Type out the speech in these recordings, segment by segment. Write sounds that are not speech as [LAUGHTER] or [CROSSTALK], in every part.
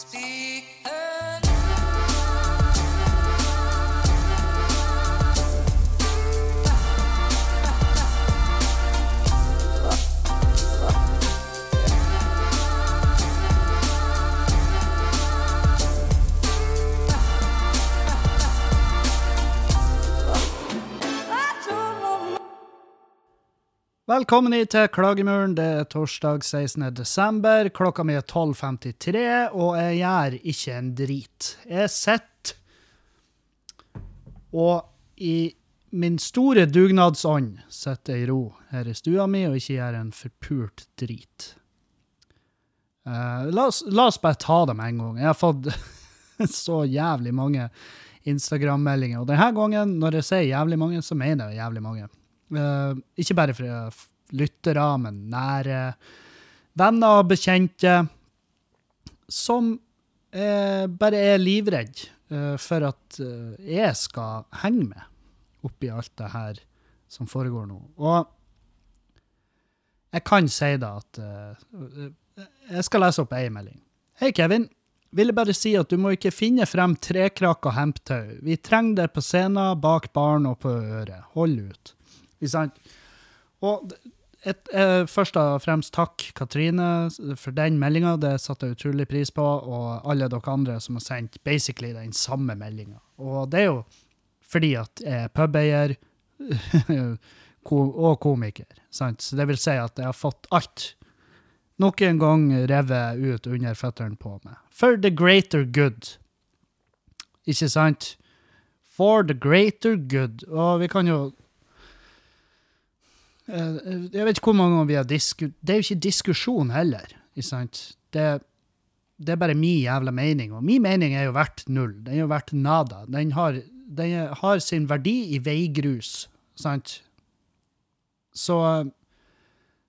Speak Velkommen hit til Klagemuren. Det er torsdag 16. desember. Klokka mi er 12.53, og jeg gjør ikke en drit. Jeg sitter og i min store dugnadsånd sitter jeg i ro her i stua mi og ikke gjør en forpult drit. Uh, la, oss, la oss bare ta det med en gang. Jeg har fått [LAUGHS] så jævlig mange Instagram-meldinger, og denne gangen, når jeg sier jævlig mange, så mener jeg jævlig mange. Eh, ikke bare fra f- lyttere, men nære venner og bekjente som eh, bare er livredd eh, for at eh, jeg skal henge med oppi alt det her som foregår nå. Og jeg kan si da at eh, Jeg skal lese opp ei melding. Hei, Kevin. Ville bare si at du må ikke finne frem trekrakk og hemptau. Vi trenger det på scenen, bak baren og på øret. Hold ut. Ikke sant? Og et, eh, først og fremst takk, Katrine, for den meldinga. Det satte jeg utrolig pris på. Og alle dere andre som har sendt basically den samme meldinga. Og det er jo fordi at jeg er pubeier [LAUGHS] og komiker. Sant? Så det vil si at jeg har fått alt nok en gang revet ut under føttene på meg. For the greater good. Ikke sant? For the greater good. Og vi kan jo Jeg vet ikke hvor mange ganger vi har disku... Det er jo ikke diskusjon heller, ikke sant? Det, det er bare min jævla mening, og min mening er jo verdt null. Den er jo verdt nada. Den har, den har sin verdi i veigrus, sant? Så,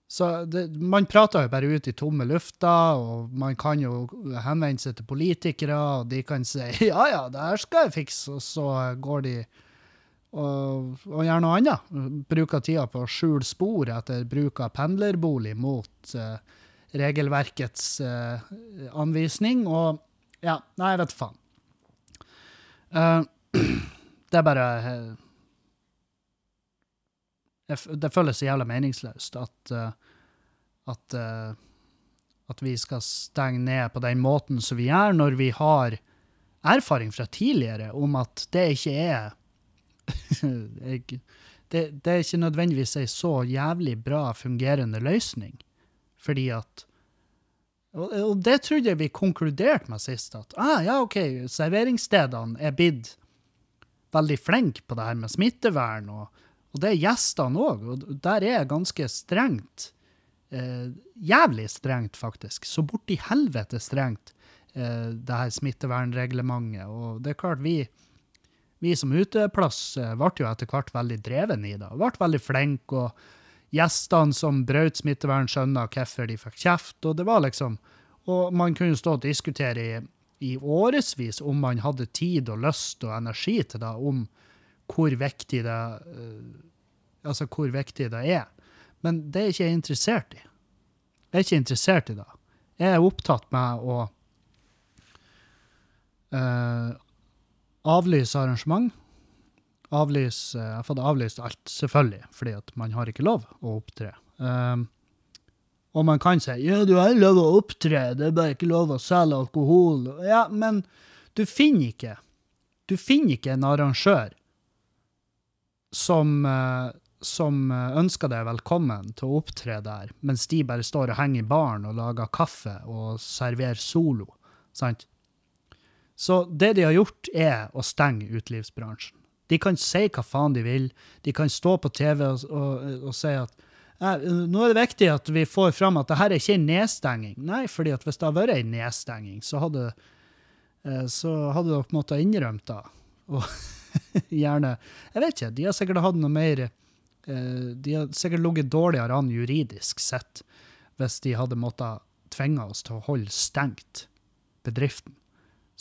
så det, man prater jo bare ut i tomme lufta, og man kan jo henvende seg til politikere, og de kan si [LAUGHS] ja ja, det her skal jeg fikse, og så går de og, og gjøre noe annet. Bruker tida på å skjule spor etter bruk av pendlerbolig mot uh, regelverkets uh, anvisning, og ja, nei, vet faen. Uh, [CLEARS THROAT] det er bare Det føles så jævla meningsløst at at, at vi skal stenge ned på den måten som vi gjør, når vi har erfaring fra tidligere om at det ikke er [LAUGHS] jeg, det, det er ikke nødvendigvis ei så jævlig bra fungerende løsning. Fordi at og, og det trodde jeg vi konkluderte med sist, at ah, ja, OK, serveringsstedene er blitt veldig flinke på det her med smittevern, og, og det er gjestene òg, og der er ganske strengt. Eh, jævlig strengt, faktisk. Så borti helvete strengt, eh, det her smittevernreglementet. Og det er klart, vi vi som uteplass eh, ble jo etter hvert veldig dreven i det. Ble veldig flinke, og gjestene som brøt smittevern, skjønna hvorfor de fikk kjeft. Og det var liksom, og man kunne stå og diskutere i, i årevis om man hadde tid og lyst og energi til det, om hvor viktig det, eh, altså hvor viktig det er. Men det er ikke jeg interessert i. Jeg er ikke interessert i det. Jeg er opptatt med å eh, avlyse arrangement. Avlyse Jeg har fått avlyst alt, selvfølgelig, fordi at man har ikke lov å opptre. Um, og man kan si ja, du har lov å opptre, det er bare ikke lov å selge alkohol. Ja, men du finner ikke Du finner ikke en arrangør som, eh, som eh, ønsker deg velkommen til å opptre der, mens de bare står og henger i baren og lager kaffe og serverer solo. Sant? Så det de har gjort, er å stenge utelivsbransjen. De kan si hva faen de vil. De kan stå på TV og, og, og si at nå er det viktig at vi får fram at det her er ikke en nedstenging. Nei, fordi at hvis det hadde vært en nedstenging, så hadde, eh, så hadde dere måttet innrømme det. [LAUGHS] Og gjerne Jeg vet ikke, de har sikkert hatt noe mer eh, De har sikkert ligget dårligere an juridisk sett hvis de hadde måttet tvinge oss til å holde stengt bedriften.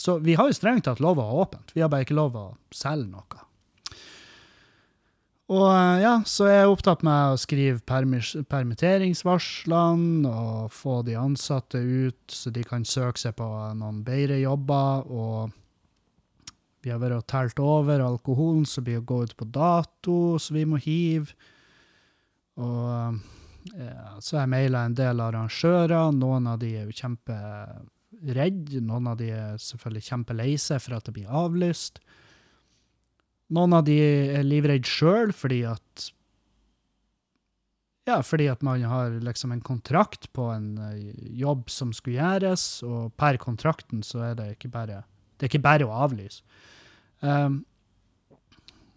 Så vi har jo strengt tatt lov å ha åpent. Vi har bare ikke lov å selge noe. Og eh, ja, så er jeg opptatt med å skrive permitteringsvarslene og få de ansatte ut, så de kan søke seg på noen bedre jobber. Og vi har vært og telt over alkoholen som blir å gå ut på dato, så vi må hive. Og ja, så har jeg maila en del arrangører. Noen av de er jo kjemperedde. Noen av de er selvfølgelig kjempelei seg for at det blir avlyst. Noen av de er livredd sjøl fordi at Ja, fordi at man har liksom en kontrakt på en eh, jobb som skulle gjøres, og per kontrakten så er det ikke bare Det er ikke bare å avlyse. Um,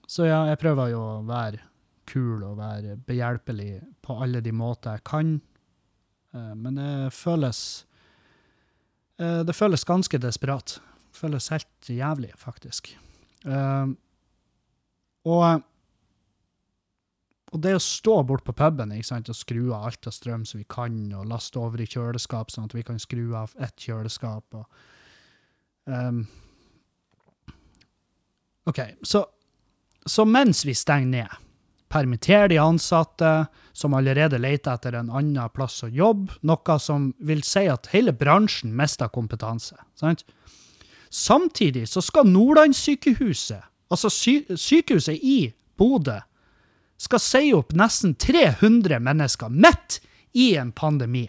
så ja, jeg prøver jo å være kul og være behjelpelig på alle de måter jeg kan, uh, men det føles Det føles ganske desperat. Det føles helt jævlig, faktisk. Um, og, og det å stå bort på puben og skru av alt av strøm som vi kan, og laste over i kjøleskap, sånn at vi kan skru av ett kjøleskap og um, OK, så, så mens vi stenger ned, permitterer de ansatte som allerede leter etter en annen plass å jobbe, noe som vil si at hele bransjen mister kompetanse. sant? Samtidig så skal Nordlandssykehuset Altså, sy sykehuset i Bodø skal si opp nesten 300 mennesker midt i en pandemi.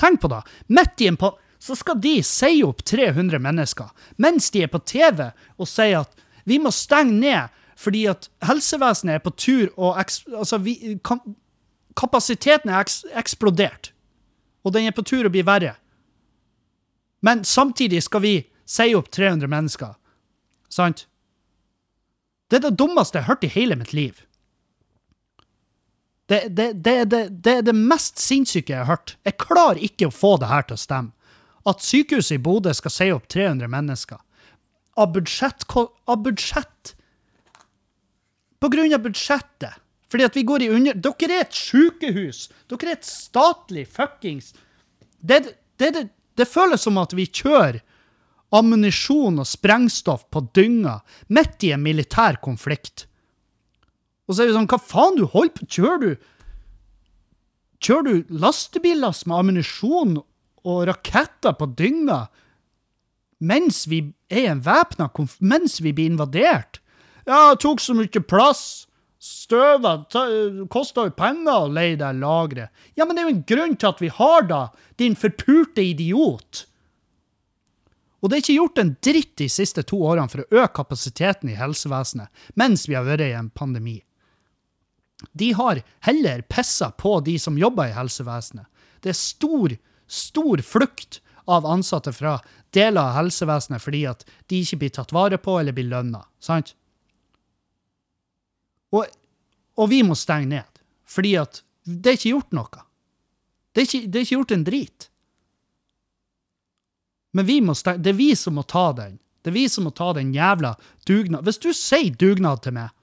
Tenk på det. Midt i en pandemi så skal de si opp 300 mennesker, mens de er på TV og sier at vi må stenge ned fordi at helsevesenet er på tur og altså vi, kan, Kapasiteten er eks eksplodert, og den er på tur å bli verre. Men samtidig skal vi si opp 300 mennesker. Sant? Det er det dummeste jeg har hørt i hele mitt liv. Det, det, det, det, er det mest sinnssyke jeg har hørt. Jeg klarer ikke å få det her til å stemme. At sykehuset i Bodø skal si opp 300 mennesker. Av budsjett Av budsjett! Av budsjettet. Fordi at vi går i under... Dere er et sykehus! Dere er et statlig fuckings det, det føles som at vi kjører ammunisjon og sprengstoff på dynga midt i en militær konflikt. Og så er vi sånn, hva faen du holder på Kjører du Kjører du lastebillass med ammunisjon og raketter på dynga mens vi er i en væpna konflikt, mens vi blir invadert? Ja, det tok så mye plass. Støva kosta jo penger å leie det lageret. Ja, men det er jo en grunn til at vi har det, din forpurte idiot. Og det er ikke gjort en dritt de siste to årene for å øke kapasiteten i helsevesenet, mens vi har vært i en pandemi. De har heller pissa på de som jobber i helsevesenet. Det er stor, stor flukt av ansatte fra deler av helsevesenet fordi at de ikke blir tatt vare på eller blir lønna. Sant? Og, og, vi må stenge ned, fordi at det er ikke gjort noe. Det er ikke, det er ikke gjort en drit. Men det er vi som må ta den. Det er vi som må ta den jævla dugnad. Hvis du sier dugnad til meg,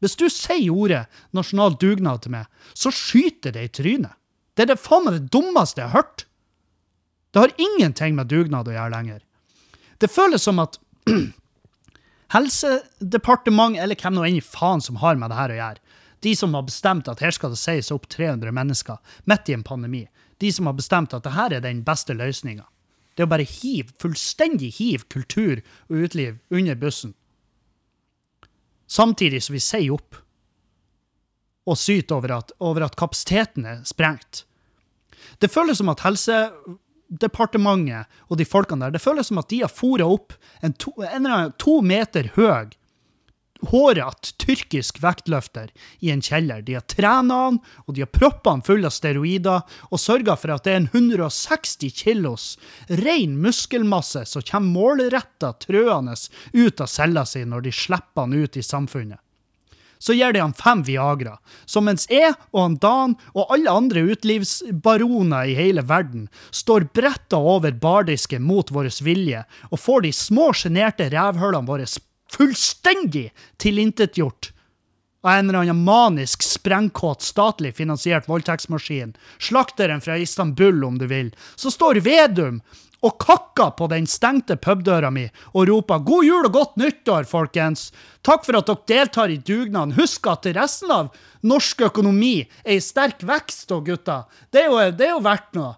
hvis du sier ordet nasjonal dugnad til meg, så skyter det i trynet. Det er det faen meg det dummeste jeg har hørt. Det har ingenting med dugnad å gjøre lenger. Det føles som at [CLEARS THROAT] Helsedepartementet, eller hvem nå enn faen som har med det her å gjøre, de som har bestemt at her skal det sies opp 300 mennesker midt i en pandemi, de som har bestemt at det her er den beste løsninga, det er å bare hive, fullstendig hive kultur og uteliv under bussen. Samtidig som vi sier opp og syter over at, over at kapasiteten er sprengt. Det føles som at Helsedepartementet og de folkene der, det føles som at de har fôra opp en to, en to meter høy hårete tyrkisk vektløfter i en kjeller. De har trena han, og de har proppa han full av steroider, og sørga for at det er en 160 kilos ren muskelmasse som kommer målretta trøende ut av cella si når de slipper han ut i samfunnet. Så gir de han fem Viagra, så mens jeg og han Dan og alle andre utelivsbaroner i hele verden står bretta over bardisken mot vår vilje og får de små, sjenerte revhølene våre fullstendig tilintetgjort av en eller annen manisk, sprengkåt, statlig finansiert voldtektsmaskin, slakteren fra Istanbul, om du vil, så står Vedum og kakka på den stengte pubdøra mi og ropa 'God jul og godt nyttår, folkens'. Takk for at dere deltar i dugnaden. Husk at resten av norsk økonomi er i sterk vekst, og gutta. Det er jo, det er jo verdt noe.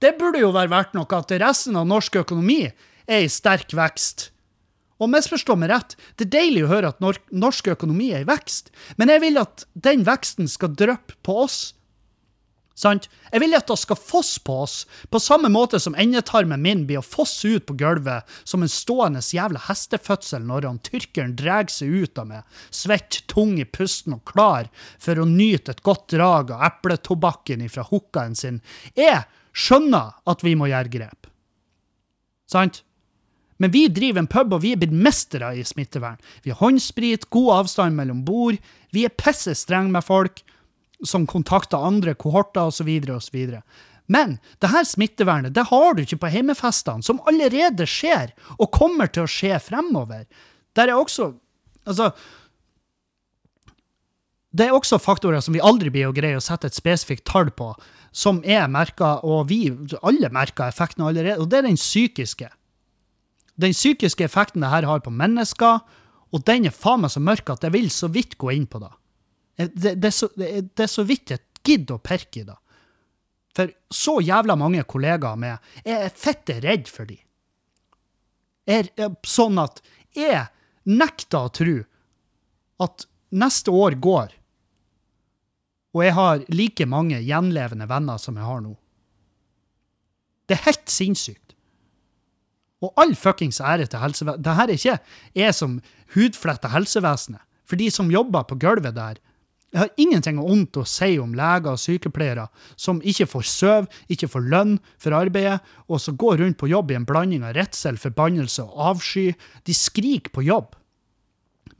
Det burde jo være verdt noe at resten av norsk økonomi er i sterk vekst. Og misforstå meg rett, det er deilig å høre at norsk økonomi er i vekst, men jeg vil at den veksten skal dryppe på oss. Sant? Jeg vil at det skal fosse på oss, på samme måte som endetarmen min blir å fosse ut på gulvet som en stående jævla hestefødsel når han tyrkeren drar seg ut av meg, svett, tung i pusten og klar for å nyte et godt drag av epletobakken ifra hookaen sin. Jeg skjønner at vi må gjøre grep. Sant? Men vi driver en pub, og vi er blitt mestere i smittevern. Vi har håndsprit, god avstand mellom bord, vi er pisse strenge med folk som kontakter andre kohorter osv. osv. Men det her smittevernet det har du ikke på heimefestene, som allerede skjer, og kommer til å skje fremover. Der er også Altså Det er også faktorer som vi aldri blir å greie å sette et spesifikt tall på, som er merka, og vi alle merker effekten allerede, og det er den psykiske. Den psykiske effekten det her har på mennesker, og den er faen meg så mørk at jeg vil så vidt gå inn på det. Det, det, er, så, det, det er så vidt jeg gidder å perke i det. For så jævla mange kollegaer med Jeg er fette redd for de. Er, er sånn at jeg nekter å tro at neste år går, og jeg har like mange gjenlevende venner som jeg har nå. Det er helt sinnssykt. Og all fuckings ære til helsevesenet. Dette er ikke jeg som hudfletter helsevesenet. For de som jobber på gulvet der, jeg har ingenting vondt å si om leger og sykepleiere som ikke får søv, ikke får lønn for arbeidet, og som går rundt på jobb i en blanding av redsel, forbannelse og avsky. De skriker på jobb.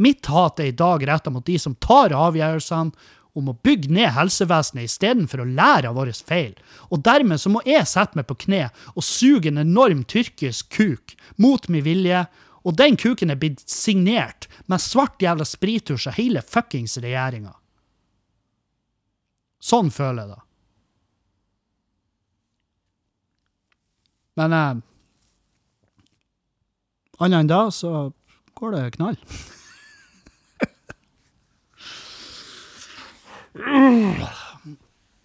Mitt hat er i dag retta mot de som tar avgjørelsene om å bygge ned helsevesenet istedenfor å lære av våre feil. Og dermed så må jeg sette meg på kne og suge en enorm tyrkisk kuk mot min vilje, og den kuken er blitt signert med svart jævla sprittusj av hele fuckings regjeringa. Sånn føler jeg det. Men eh, annet enn da så går det knall.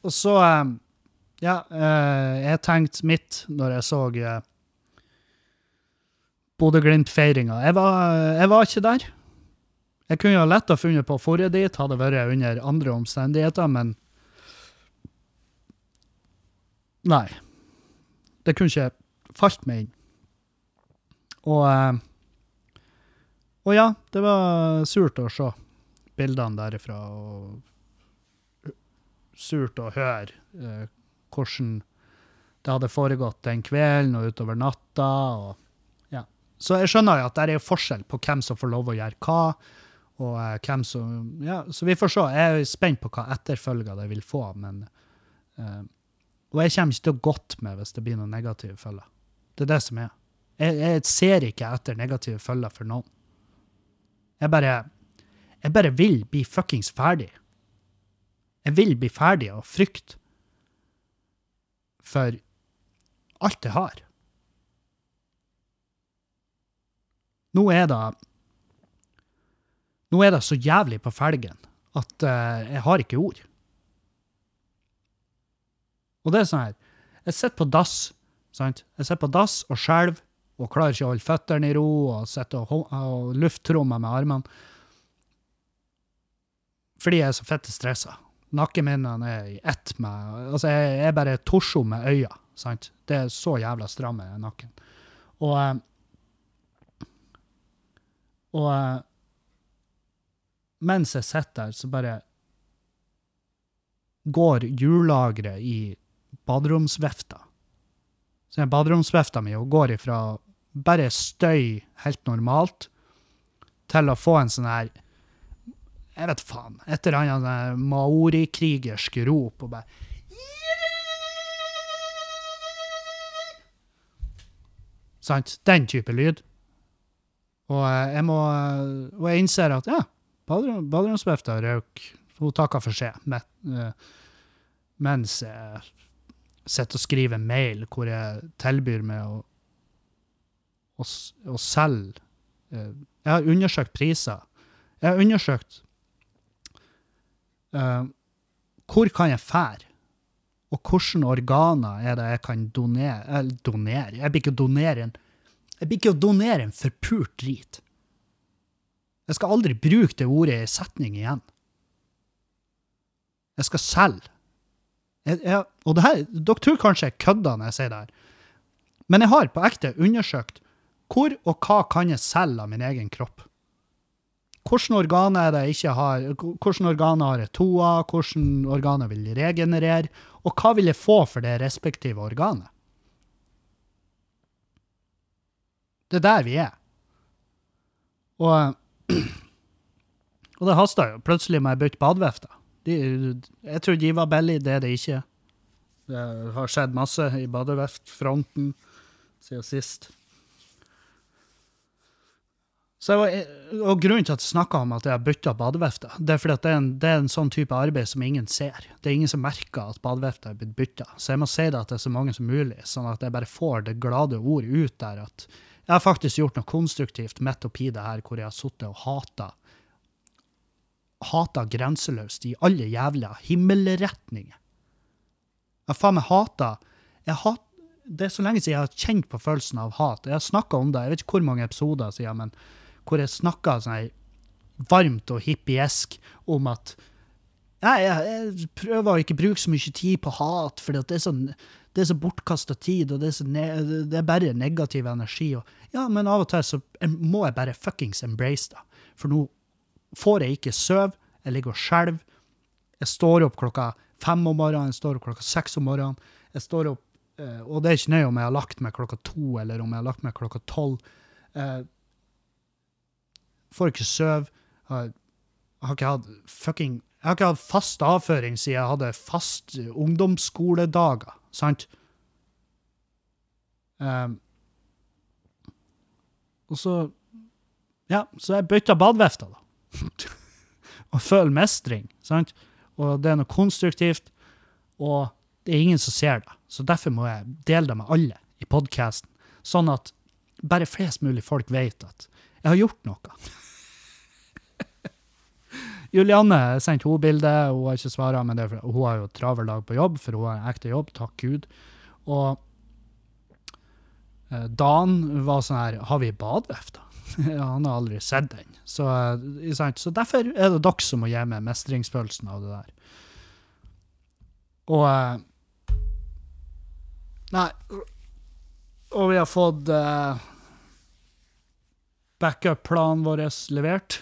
Og så eh, Ja, eh, jeg tenkte mitt når jeg så eh, Bodø-Glimt-feiringa. Jeg, jeg var ikke der. Jeg kunne jo lett ha funnet på forrige dit, hadde vært under andre omstendigheter, men Nei. Det kunne ikke falt meg inn. Og eh, Og ja, det var surt å se bildene derifra, og surt å høre eh, hvordan det hadde foregått den kvelden og utover natta. og. Så jeg skjønner jo at det er forskjell på hvem som får lov å gjøre hva. og eh, hvem som, ja, Så vi får se. Jeg er spent på hva etterfølger det vil få. men eh, Og jeg kommer ikke til å godt med hvis det blir noen negative følger. Det er det som er. Jeg, jeg ser ikke etter negative følger for noen. Jeg bare Jeg bare vil bli fuckings ferdig. Jeg vil bli ferdig av frykt for alt jeg har. Nå er det Nå er det så jævlig på felgen at eh, jeg har ikke ord. Og det er sånn her Jeg sitter på dass, sant? Jeg sitter på dass og skjelver og klarer ikke å holde føttene i ro og sitter og, og lufttrommer med armene. Fordi jeg er så fette stressa. Nakken min han er i ett med Altså, jeg er bare torso med øya, sant? Det er så jævla stram i nakken. Og eh, Og eh, mens jeg sitter der, så bare går hjullageret i baderomsvifta. Så den baderomsvifta mi og går ifra bare støy helt normalt til å få en sånn her Jeg vet faen. Et eller annet sånn maorikrigersk rop og bare Sant? Den type lyd. Og eh, jeg må Og jeg innser at ja, baderom- baderomsvifta røyk. Hun takka for seg. Med, eh, mens jeg sitter og skriver mail hvor jeg tilbyr meg å, å, å selge eh, Jeg har undersøkt priser. Jeg har undersøkt uh, hvor kan jeg fære, og hvilke organer er det jeg kan donere Eller donere Jeg blir ikke donere en Jeg blir ikke å donere en forpult drit. Jeg skal aldri bruke det ordet i setning igjen. Jeg skal selge. Jeg, jeg, og det her, dere tror kanskje jeg kødder når jeg sier det her, men jeg har på ekte undersøkt hvor og hva kan jeg selge av min egen kropp. Hvilke organer er det jeg ikke har, hvilke organer har jeg to av, hvilke organer vil jeg regenerere, og hva vil jeg få for det respektive organet? Det er der vi er. Og, [CLEARS THROAT] og det haster jo. Plutselig må jeg bytte badevifte. De, jeg tror de var billige, det er det ikke. Det har skjedd masse i badeveftfronten siden sist. Så og Grunnen til at jeg snakka om at jeg har bytta badevifte, det er fordi at det er, en, det er en sånn type arbeid som ingen ser. Det er ingen som merker at badevefta er blitt bytta. Så jeg må si det til så mange som mulig, sånn at jeg bare får det glade ord ut der at jeg har faktisk gjort noe konstruktivt midt oppi det her hvor jeg har sittet og hata hata grenseløst i alle jævla himmelretninger. Jeg faen meg hata hat, Det er så lenge siden jeg har kjent på følelsen av hat. Jeg har snakka om det, jeg vet ikke hvor mange episoder siden, men hvor jeg snakka sånn varmt og hippiesk om at Nei, jeg, jeg prøver å ikke bruke så mye tid på hat, for det er sånn det er så bortkasta tid, og det er, ne det er bare negativ energi. Og, ja, men av og til så må jeg bare fuckings embrace det. For nå får jeg ikke sove, jeg ligger og skjelver. Jeg står opp klokka fem om morgenen, jeg står opp klokka seks om morgenen. Jeg står opp, eh, Og det er ikke nøye om jeg har lagt meg klokka to, eller om jeg har lagt meg klokka tolv. Eh, får ikke sove. Jeg har ikke hatt fucking Jeg har ikke hatt fast avføring siden jeg hadde fast ungdomsskoledager, sant? Um, og så Ja, så jeg bytta badevifta, da. [LAUGHS] og føler mestring, sant? Og det er noe konstruktivt, og det er ingen som ser det. Så derfor må jeg dele det med alle i podkasten, sånn at bare flest mulig folk vet at jeg har gjort noe. [LAUGHS] Julianne sendte hun bilde, hun har ikke svara, men for, hun har jo travel dag på jobb, for hun har en ekte jobb, takk Gud. Og eh, Dan var sånn her Har vi [LAUGHS] badevifte? Han har aldri sett den. Så, så derfor er det dere som må gi meg mestringsfølelsen av det der. Og eh, Nei. Og vi har fått uh, backup-planen vår levert.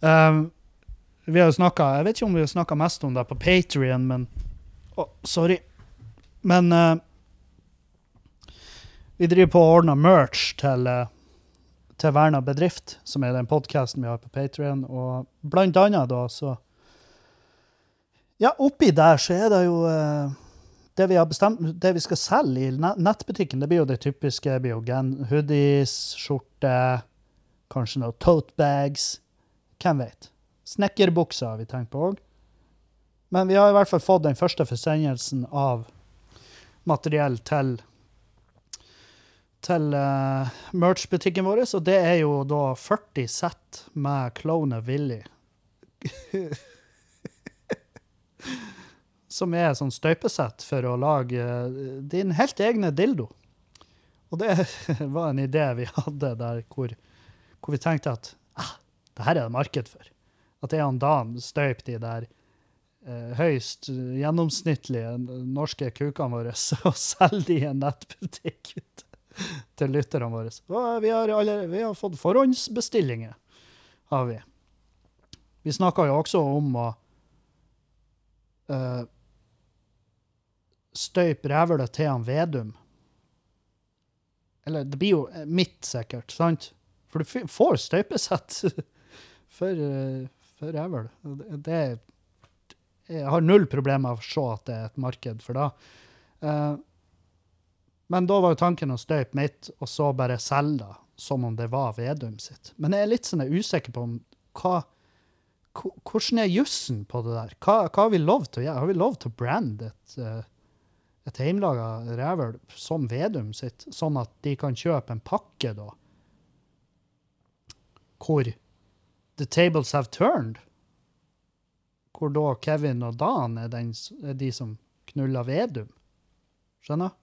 Um, [LAUGHS] vi har jo snakka Jeg vet ikke om vi har snakka mest om det på Patrion, men oh, sorry. Men eh, vi driver på å ordne merch til, uh, til Verna bedrift, som er den podkasten vi har på Patrion, og blant annet da, så Ja, oppi der så er det jo eh, det vi har bestemt, det vi skal selge i nettbutikken, det blir jo det typiske. Det blir jo gen, hoodies, skjorte, kanskje noen tote bags. Hvem vet? Snekkerbukser har vi tenkt på òg. Men vi har i hvert fall fått den første forsendelsen av materiell til til uh, merch-butikken vår, og det er jo da 40 sett med Clone Willy. [LAUGHS] Som er sånn støypesett for å lage uh, din helt egne dildo. Og det [LAUGHS] var en idé vi hadde der hvor, hvor vi tenkte at ah, det her er det marked for. At det er han Dan støyp de der uh, høyst gjennomsnittlige norske kukene våre [LAUGHS] og selger de i en nettbutikk [LAUGHS] til lytterne våre. Vi har, alle, vi har fått forhåndsbestillinger, har vi. Vi snakka jo også om å uh, støype rævhølet til han Vedum. Eller det blir jo eh, mitt, sikkert, sant? For du får støypesett [LAUGHS] for, eh, for rævhøl. Det, Jeg har null problemer med å se at det er et marked for det. Eh, men da var jo tanken å støype mitt, og så bare selge det som om det var Vedum sitt. Men jeg er litt sånn usikker på om hva, Hvordan er jussen på det der? Hva, hva har vi lov til å gjøre? Har vi lov til å brande et, eh, et hjemmelaga rævøl som Vedum sitt, sånn at de kan kjøpe en pakke, da? Hvor the tables have turned? Hvor da Kevin og Dan er, den, er de som knuller Vedum? Skjønner?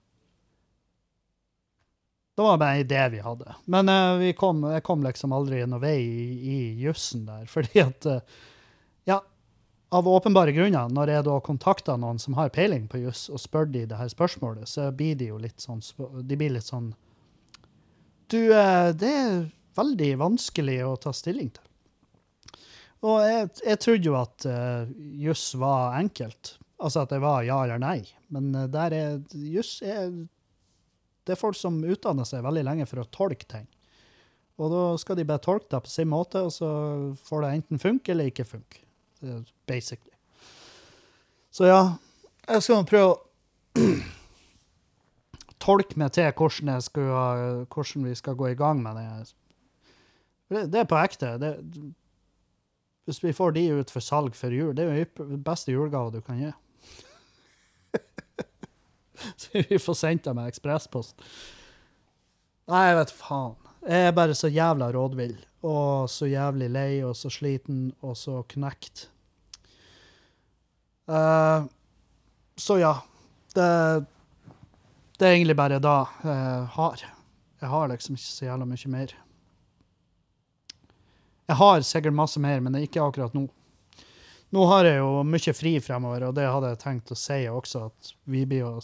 Det var bare en idé vi hadde. Men uh, vi kom, jeg kom liksom aldri noen vei i, i jussen der, [LAUGHS] fordi at uh, Ja, av åpenbare grunner, når jeg da kontakter noen som har peiling på juss, og spør de det her spørsmålet, så blir de jo litt sånn De blir litt sånn Du, uh, det er veldig vanskelig å ta stilling til. Og jeg, jeg trodde jo at juss var enkelt. Altså at det var ja eller nei. Men der er juss er Det er folk som utdanner seg veldig lenge for å tolke ting. Og da skal de bare tolke det på sin måte, og så får det enten funke eller ikke funke. Er Basically. Så ja, jeg skal prøve å [CLEARS THROAT] tolke meg til hvordan, skal, hvordan vi skal gå i gang med. Det, det er på ekte. Det, hvis vi får de ut for salg før jul, det er jo den beste julegave du kan gi. [LAUGHS] [LAUGHS] Så vi får sendt dem med ekspresspost. Nei, jeg vet faen. Jeg er bare så jævla rådvill. Og så jævlig lei og så sliten og så knekt. Uh, så ja. Det, det er egentlig bare da jeg har. Jeg har liksom ikke så jævla mye mer. Jeg har sikkert masse mer, men det er ikke akkurat nå. Nå har jeg jo mye fri fremover, og det hadde jeg tenkt å si også, at vi blir å,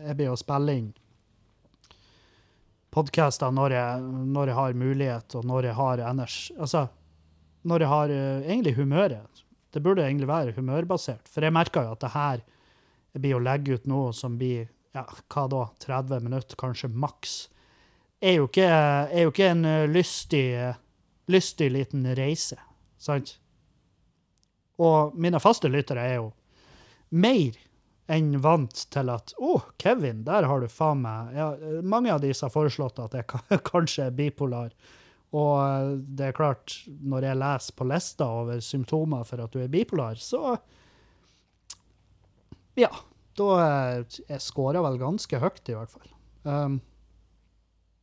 jeg blir å spille inn podcaster når når jeg har mulighet, og når jeg har energi. Altså, når jeg har eh, egentlig humøret. Det burde egentlig være humørbasert, for jeg merker jo at det her jeg blir å legge ut noe som blir, ja, hva da, 30 minutter, kanskje maks, er jo ikke, er jo ikke en eh, lystig, eh, lystig liten reise, sant? Og mine faste lyttere er jo mer enn vant til at Å, Kevin, der har du faen meg ja, Mange av disse har foreslått at jeg ka- [LAUGHS] kanskje er bipolar. Og eh, det er klart, når jeg leser på lista over symptomer for at du er bipolar, så Ja. Da eh, Jeg scorer vel ganske høyt, i hvert fall. Um,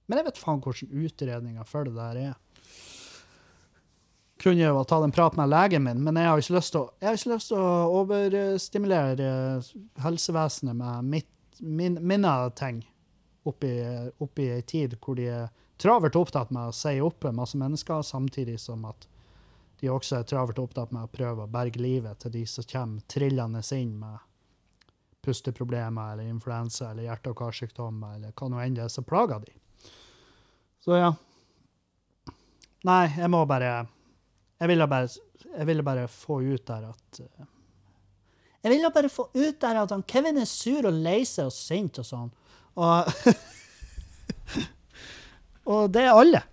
men jeg vet faen hvordan utredninga for det der er kunne jo ta en prat med legen min, men jeg har ikke lyst til å, overstimulere helsevesenet med mitt, min, mine ting oppi, oppi ei tid hvor de er travelt opptatt med å si opp masse mennesker, samtidig som at de også er travelt opptatt med å prøve å berge livet til de som kommer trillende inn med pusteproblemer eller influensa eller hjerte- og karsykdommer eller hva nå enn det er som plager de. Så ja. Nei, jeg må bare jeg ville bare, jeg ville bare få ut der at eh, Jeg ville bare få ut der at han Kevin er sur og lei seg og sint og sånn. Og, [LAUGHS] og det er alle.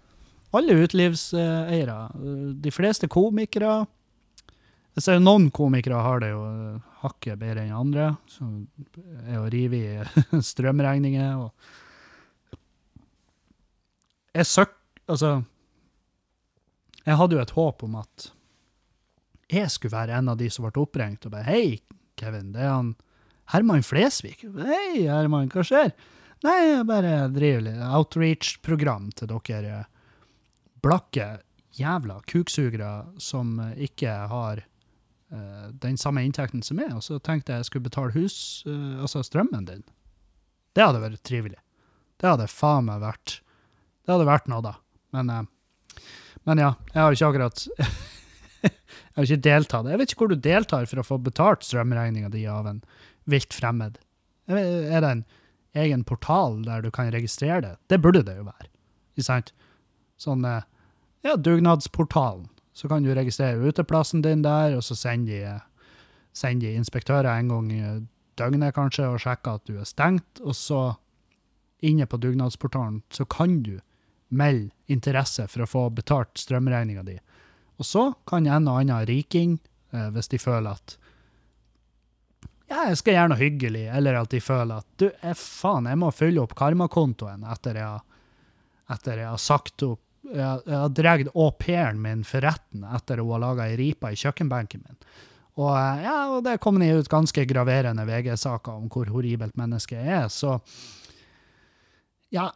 Alle utelivseiere. De fleste komikere. Jeg ser noen komikere har det jo eh, hakket bedre enn andre. Som er å rive i [LAUGHS] strømregninger og Jeg søk... Altså jeg hadde jo et håp om at jeg skulle være en av de som ble oppringt og bare Hei, Kevin, det er han Herman Flesvig. Hei, Herman, hva skjer? Nei, jeg bare driver litt outreach-program til dere blakke jævla kuksugere som ikke har uh, den samme inntekten som meg, og så tenkte jeg jeg skulle betale hus, uh, altså strømmen din. Det hadde vært trivelig. Det hadde faen meg vært Det hadde vært noe, da. Men eh, men ja, jeg har ikke akkurat [LAUGHS] Jeg har ikke deltatt. Jeg vet ikke hvor du deltar for å få betalt strømregninga di av en vilt fremmed. Er det en egen portal der du kan registrere det? Det burde det jo være. Ikke sant? Sånn eh, ja, dugnadsportalen. Så kan du registrere uteplassen din der, og så sender de, sender de inspektører en gang i døgnet kanskje og sjekker at du er stengt, og så inne på dugnadsportalen så kan du melde interesse for å få betalt strømregninga di. Og så kan en og annen riking, eh, hvis de føler at ja, jeg skal gjøre noe hyggelig, eller at de føler at du, jeg, faen, jeg må fylle opp karmakontoen etter jeg, etter jeg har sagt opp jeg, jeg har dratt au pairen min for retten etter hun har laga ei ripe i kjøkkenbenken min. Og, eh, ja, og det kom det ut ganske graverende VG-saker om hvor horribelt mennesket er, så Ja.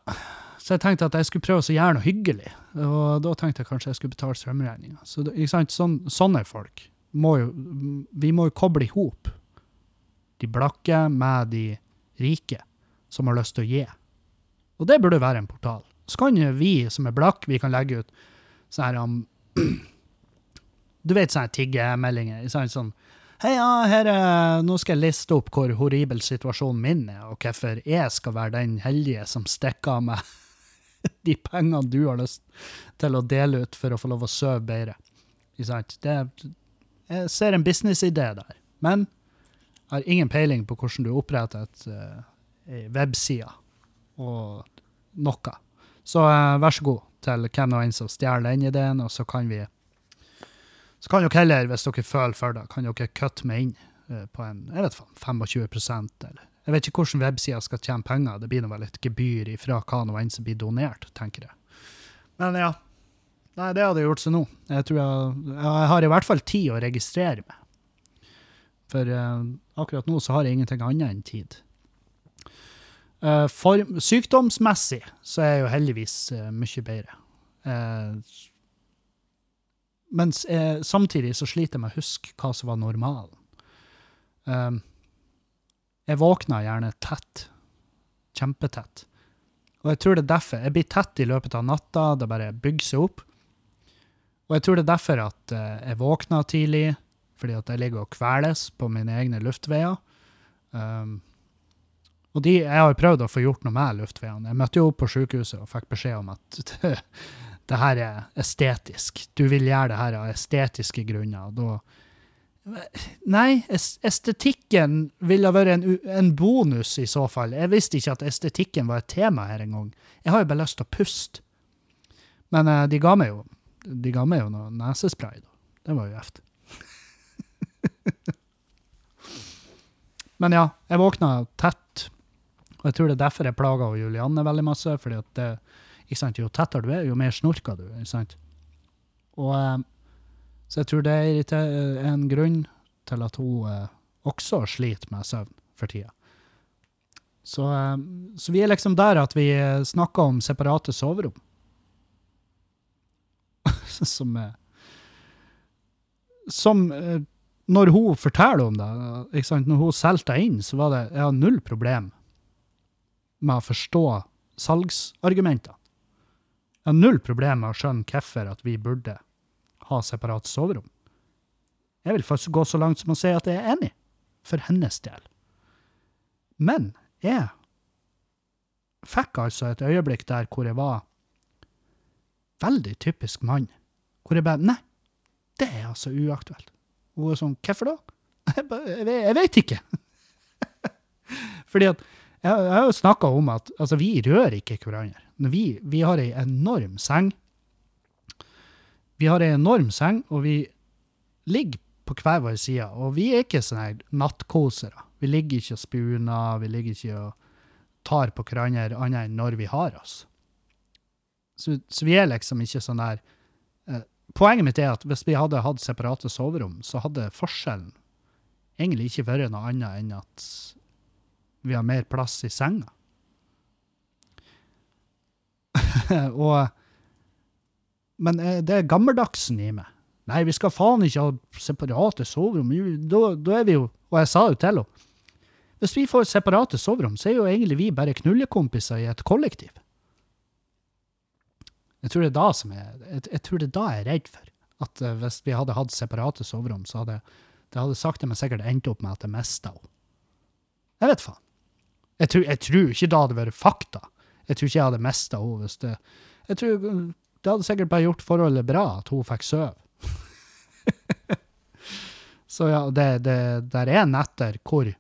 Så jeg tenkte at jeg skulle prøve å gjøre noe hyggelig, og da tenkte jeg kanskje jeg skulle betale strømregninga. Så? Sånn, sånne folk må jo Vi må jo koble i hop de blakke med de rike som har lyst til å gi. Og det burde være en portal. Så kan vi som er blakke, vi kan legge ut sånn her um, [CLEARS THROAT] Du vet sånne tiggemeldinger. Sånn, sånn Hei, ja, her er, nå skal jeg liste opp hvor horribel situasjonen min er, og hvorfor jeg skal være den heldige som stikker av meg [LAUGHS] de pengene du har lyst til å dele ut for å få lov å sove bedre. Det, jeg ser en businessidé der, men har ingen peiling på hvordan du oppretter et, uh, webside og noe. Så uh, vær så god til hvem nå enn som stjeler den ideen, og så kan vi Så kan dere heller, hvis dere føler for det, kan dere kutte meg inn uh, på en jeg vet faen, 25% eller Jeg vet ikke hvordan websider skal tjene penger, det blir vel et gebyr ifra hva nå enn som blir donert, tenker jeg. Men ja. Nei, det hadde gjort så nå. Jeg tror jeg, jeg har i hvert fall tid å registrere meg. For uh, akkurat nå så har jeg ingenting annet enn tid. Uh, for, sykdomsmessig så er jeg jo heldigvis uh, mye bedre. Mens samtidig så sliter jeg med å huske hva som var normalen. Eh, jeg våkner gjerne tett. Kjempetett. Og jeg tror det er derfor. Jeg blir tett i løpet av natta, det bare bygger seg opp. Og jeg tror det er derfor at eh, jeg våkner tidlig, fordi at jeg ligger og kveles på mine egne luftveier. Um, og de, jeg har prøvd å få gjort noe med luftveiene. Jeg møtte jo opp på sykehuset og fikk beskjed om at det, [LAUGHS] det her er estetisk. Du vil gjøre det her av estetiske grunner. og Da, nei, estetikken ville vært en, en bonus i så fall. Jeg visste ikke at estetikken var et tema her engang. Jeg har jo bare lyst til å puste. Men uh, de ga meg jo de ga meg jo noe nesespray. da. Det var jo gjevt. [LAUGHS] Men ja, jeg våkna tett. Og jeg tror det er derfor jeg plaga Julianne veldig masse. fordi at det, Jo tettere du er, jo mer snorker du. ikke sant? Og, eh, så jeg tror det er en grunn til at hun eh, også sliter med søvn for tida. Så, eh, så vi er liksom der at vi eh, snakker om separate soverom. [LAUGHS] som Som eh, Når hun forteller om det, når hun solgte inn, så var det jeg har null problem med å forstå salgsargumentene. Jeg har null problem med å skjønne hvorfor at vi burde ha separat soverom. Jeg vil faktisk gå så langt som å si at jeg er enig, for hennes del. Men jeg fikk altså et øyeblikk der hvor jeg var veldig typisk mann. Hvor jeg bare Nei, det er altså uaktuelt. Hun er sånn Hvorfor da? Jeg, bare, jeg, jeg vet ikke. [LAUGHS] Fordi at jeg, jeg har jo snakka om at altså, vi rører ikke hverandre. Vi, vi har ei enorm seng. Vi har ei enorm seng, og vi ligger på hver vår side. Og vi er ikke sånne nattkosere. Vi ligger ikke og spuner, vi ligger ikke og tar på hverandre annet enn når vi har oss. Så, så vi er liksom ikke sånn der eh, Poenget mitt er at hvis vi hadde hatt separate soverom, så hadde forskjellen egentlig ikke vært noe annet enn at vi har mer plass i senga. [LAUGHS] og Men eh, det er gammeldagsen i meg. Nei, vi skal faen ikke ha separate soverom. Da, da er vi jo Og jeg sa jo til henne Hvis vi får separate soverom, så er jo egentlig vi bare knullekompiser i et kollektiv. Jeg tror det er da som jeg, jeg, jeg tror det er da jeg er redd for. At eh, hvis vi hadde hatt separate soverom, så hadde det hadde sakte, men sikkert endt opp med at jeg mista henne. Jeg vet faen. Jeg tror, jeg tror ikke det hadde vært fakta. Jeg tror ikke jeg hadde mista henne hvis det Jeg tror det hadde sikkert bare gjort forholdet bra at hun fikk sove. [LAUGHS] Så ja, det, det der er netter hvor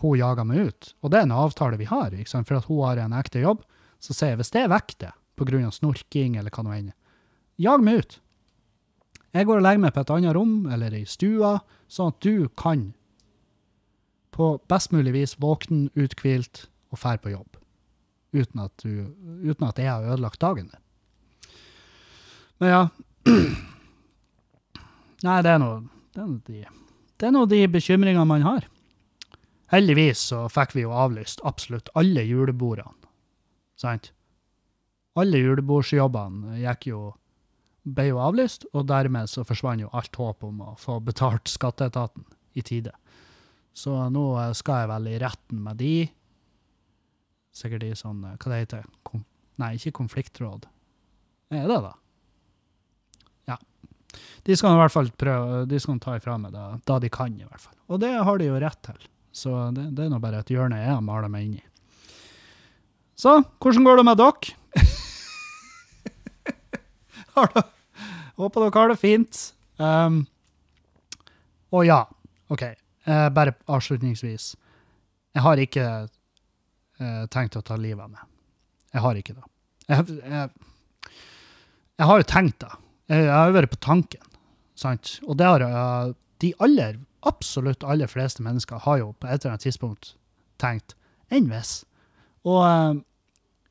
hun jager meg ut. Og det er en avtale vi har, ikke sant? for at hun har en ekte jobb. Så sier jeg hvis det er vekk det, pga. snorking eller hva nå enn, jag meg ut. Jeg går og legger meg på et annet rom eller i stua, sånn at du kan på best mulig vis våkne, uthvilt og fær på jobb. Uten at, du, uten at jeg har ødelagt dagen din. Men ja. [CLEARS THROAT] Nei, det er nå de, de bekymringene man har. Heldigvis så fikk vi jo avlyst absolutt alle julebordene. Sant? Alle julebordsjobbene gikk jo ble jo avlyst, og dermed så forsvant jo alt håp om å få betalt skatteetaten i tide. Så nå skal jeg vel i retten med de. Sikkert i sånn, eh, hva det heter, Kom, nei, ikke konfliktråd. Er det da? De skal i hvert fall prøve, de skal ta ifra meg da, da de kan, i hvert fall. Og det har de jo rett til. Så det, det er nå bare et hjørne jeg har malet meg inn i. Så, hvordan går det med dere? [LAUGHS] har dere Håper dere har det fint. Um, og ja, OK. uh, bare avslutningsvis. Jeg har ikke uh, tenkt å ta livet av meg. Jeg har ikke det. Jeg, jeg, jeg har jo tenkt det. Jeg, jeg har jo vært på tanken. Sant? Og det har de aller, absolutt aller fleste mennesker har jo på et eller annet tidspunkt tenkt enn hvis. Og uh,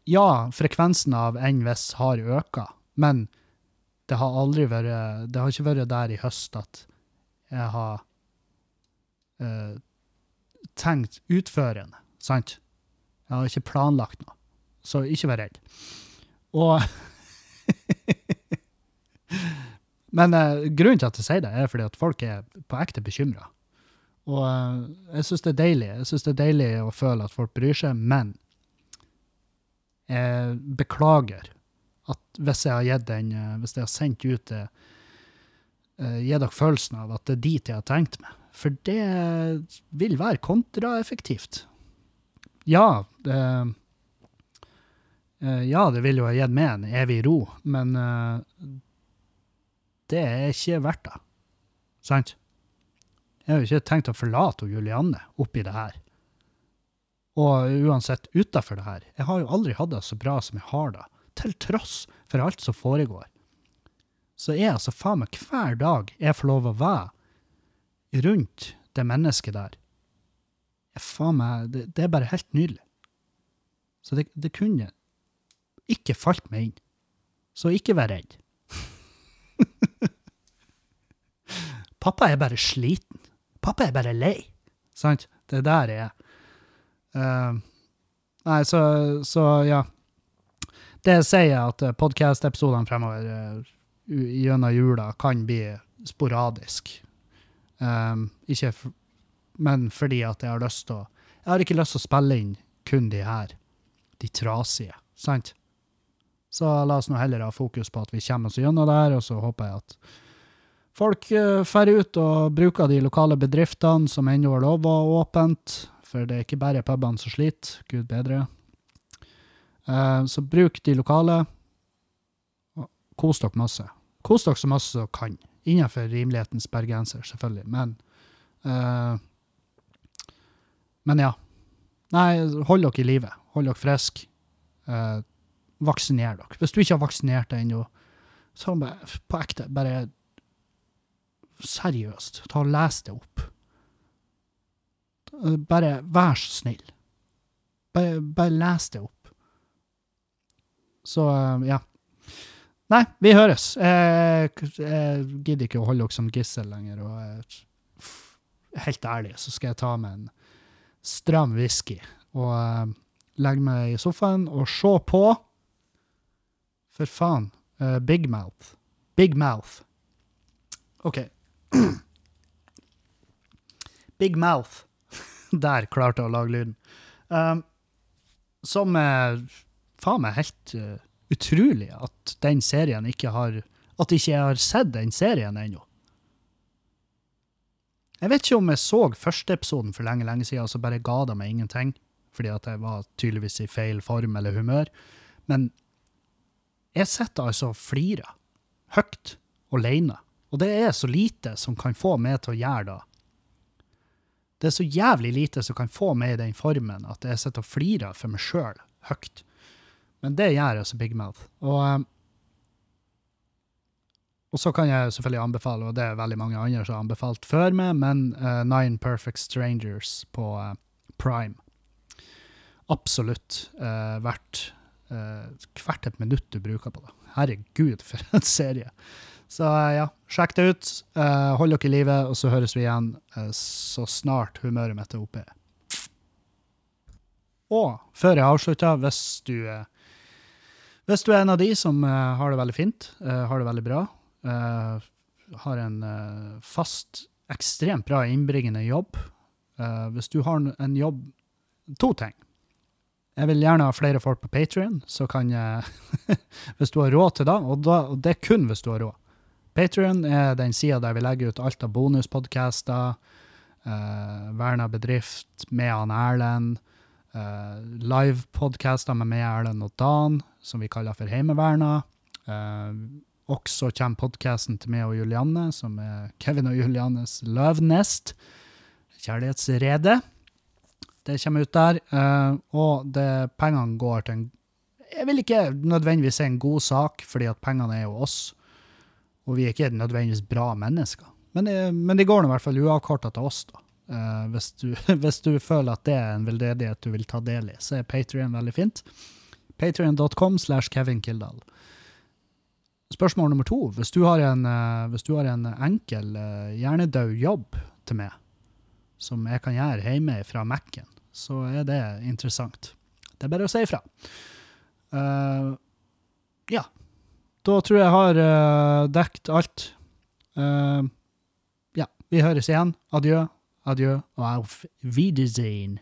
ja, frekvensen av enn hvis har øka, men det har aldri vært Det har ikke vært der i høst at jeg har uh, tenkt utførende, sant? Jeg har ikke planlagt noe. Så ikke vær redd. Og [LAUGHS] Men uh, grunnen til at jeg sier det, er fordi at folk er på ekte bekymra. Og uh, jeg syns det er deilig. Jeg synes det er deilig å føle at folk bryr seg, men jeg beklager at hvis jeg har gitt den, uh, hvis jeg har sendt ut det, uh, gi dere følelsen av at det er dit jeg har tenkt meg. For det vil være kontraeffektivt. Ja, det, ja, det vil jo ha gitt meg en evig ro, men det er ikke verdt det. Sant? Jeg har jo ikke tenkt å forlate Julianne oppi det her. Og uansett utafor det her. Jeg har jo aldri hatt det så bra som jeg har det, til tross for alt som foregår. Så er altså faen meg hver dag jeg får lov å være rundt det mennesket der. Jeg faen meg, det, det er bare helt nydelig. Så det, det kunne ikke falt meg inn. Så ikke vær redd. Pappa er bare sliten. Pappa er bare lei. Sant? Det er der er. Uh, nei, så, så, ja. Det sier jeg at podkast-episodene fremover uh, gjennom jula kan bli sporadisk. Um, ikke men fordi at jeg har lyst til å Jeg har ikke lyst til å spille inn kun de her, de trasige, sant? Så la oss nå heller ha fokus på at vi kommer oss gjennom det her, og så håper jeg at folk drar ut og bruker de lokale bedriftene som ennå har lov å åpent, for det er ikke bare pubene som sliter, gud bedre. Uh, så bruk de lokale. Kos dere masse. Kos dere så masse dere kan. Innenfor rimelighetens bergenser, selvfølgelig. Men uh, Men ja. Nei, hold dere i live. Hold dere friske. Uh, vaksiner dere. Hvis du ikke har vaksinert deg ennå, så bare, på ekte, bare seriøst, ta og les det opp. Bare vær så snill. Bare, bare les det opp. Så, ja. Nei, vi høres. Jeg, jeg gidder ikke å holde dere som gissel lenger. Og helt ærlig så skal jeg ta med en stram whisky og uh, legge meg i sofaen og se på For faen. Uh, Big Mouth. Big Mouth. OK. [CLEARS THROAT] Big Mouth. [LAUGHS] Der klarte jeg å lage lyden. Um, som er faen meg helt uh, utrolig at den serien ikke har At ikke jeg har sett den serien ennå. Jeg vet ikke om jeg så første episoden for lenge lenge siden, og så bare ga det meg ingenting, fordi at jeg var tydeligvis i feil form eller humør. Men jeg sitter altså og flirer, høyt, alene. Og det er så lite som kan få meg til å gjøre det. Det er så jævlig lite som kan få meg i den formen at jeg sitter og flirer for meg sjøl, høyt. Men det gjør altså Big Mouth. Og, eh, og så kan jeg selvfølgelig anbefale, og det er veldig mange andre som har anbefalt før meg, men uh, Nine Perfect Strangers på uh, Prime. Absolutt uh, verdt hvert et minutt du bruker på det. Herregud, for en serie. Så ja, sjekk det ut. Eh, hold dere i live, og så høres vi igjen eh, så snart humøret mitt er oppe. Og før jeg avslutter, hvis du, eh, hvis du er en av de som har det veldig fint, har det veldig bra, har en fast, ekstremt bra innbringende jobb Hvis du har en jobb To ting. Jeg vil gjerne ha flere folk på Patrion, så kan jeg [LAUGHS] Hvis du har råd til det, og, da, og det er kun hvis du har råd. Patrion er den sida der vi legger ut alt av bonuspodcaster, uh, Verna bedrift med han Erlend, uh, livepodcaster med meg, Erlend og Dan, som vi kaller for Heimeverna. Uh, også kommer podkasten til meg og Julianne, som er Kevin og Juliannes Løvnest. Kjærlighetsrede. Det kommer ut der. Uh, og det, pengene går til en Jeg vil ikke nødvendigvis si en god sak, fordi at pengene er jo oss. Og vi er ikke nødvendigvis bra mennesker. Men, det- men de går nå i hvert fall uavkorta til oss, da. Uh, hvis, du, [LAUGHS] hvis du føler at det er en veldedighet du vil ta del i, så er Patrion veldig fint. Patrion.com slash Kevin Kildahl. Spørsmål nummer to. Hvis du har en, uh, hvis du har en enkel, uh, hjernedød jobb til meg, som jeg kan gjøre hjemme fra Mac-en, så er det interessant. Det er bare å si ifra. Uh, ja. Da tror jeg jeg har uh, dekt alt. Uh, ja, vi høres igjen. Adjø, adjø og auf Wiedersehen.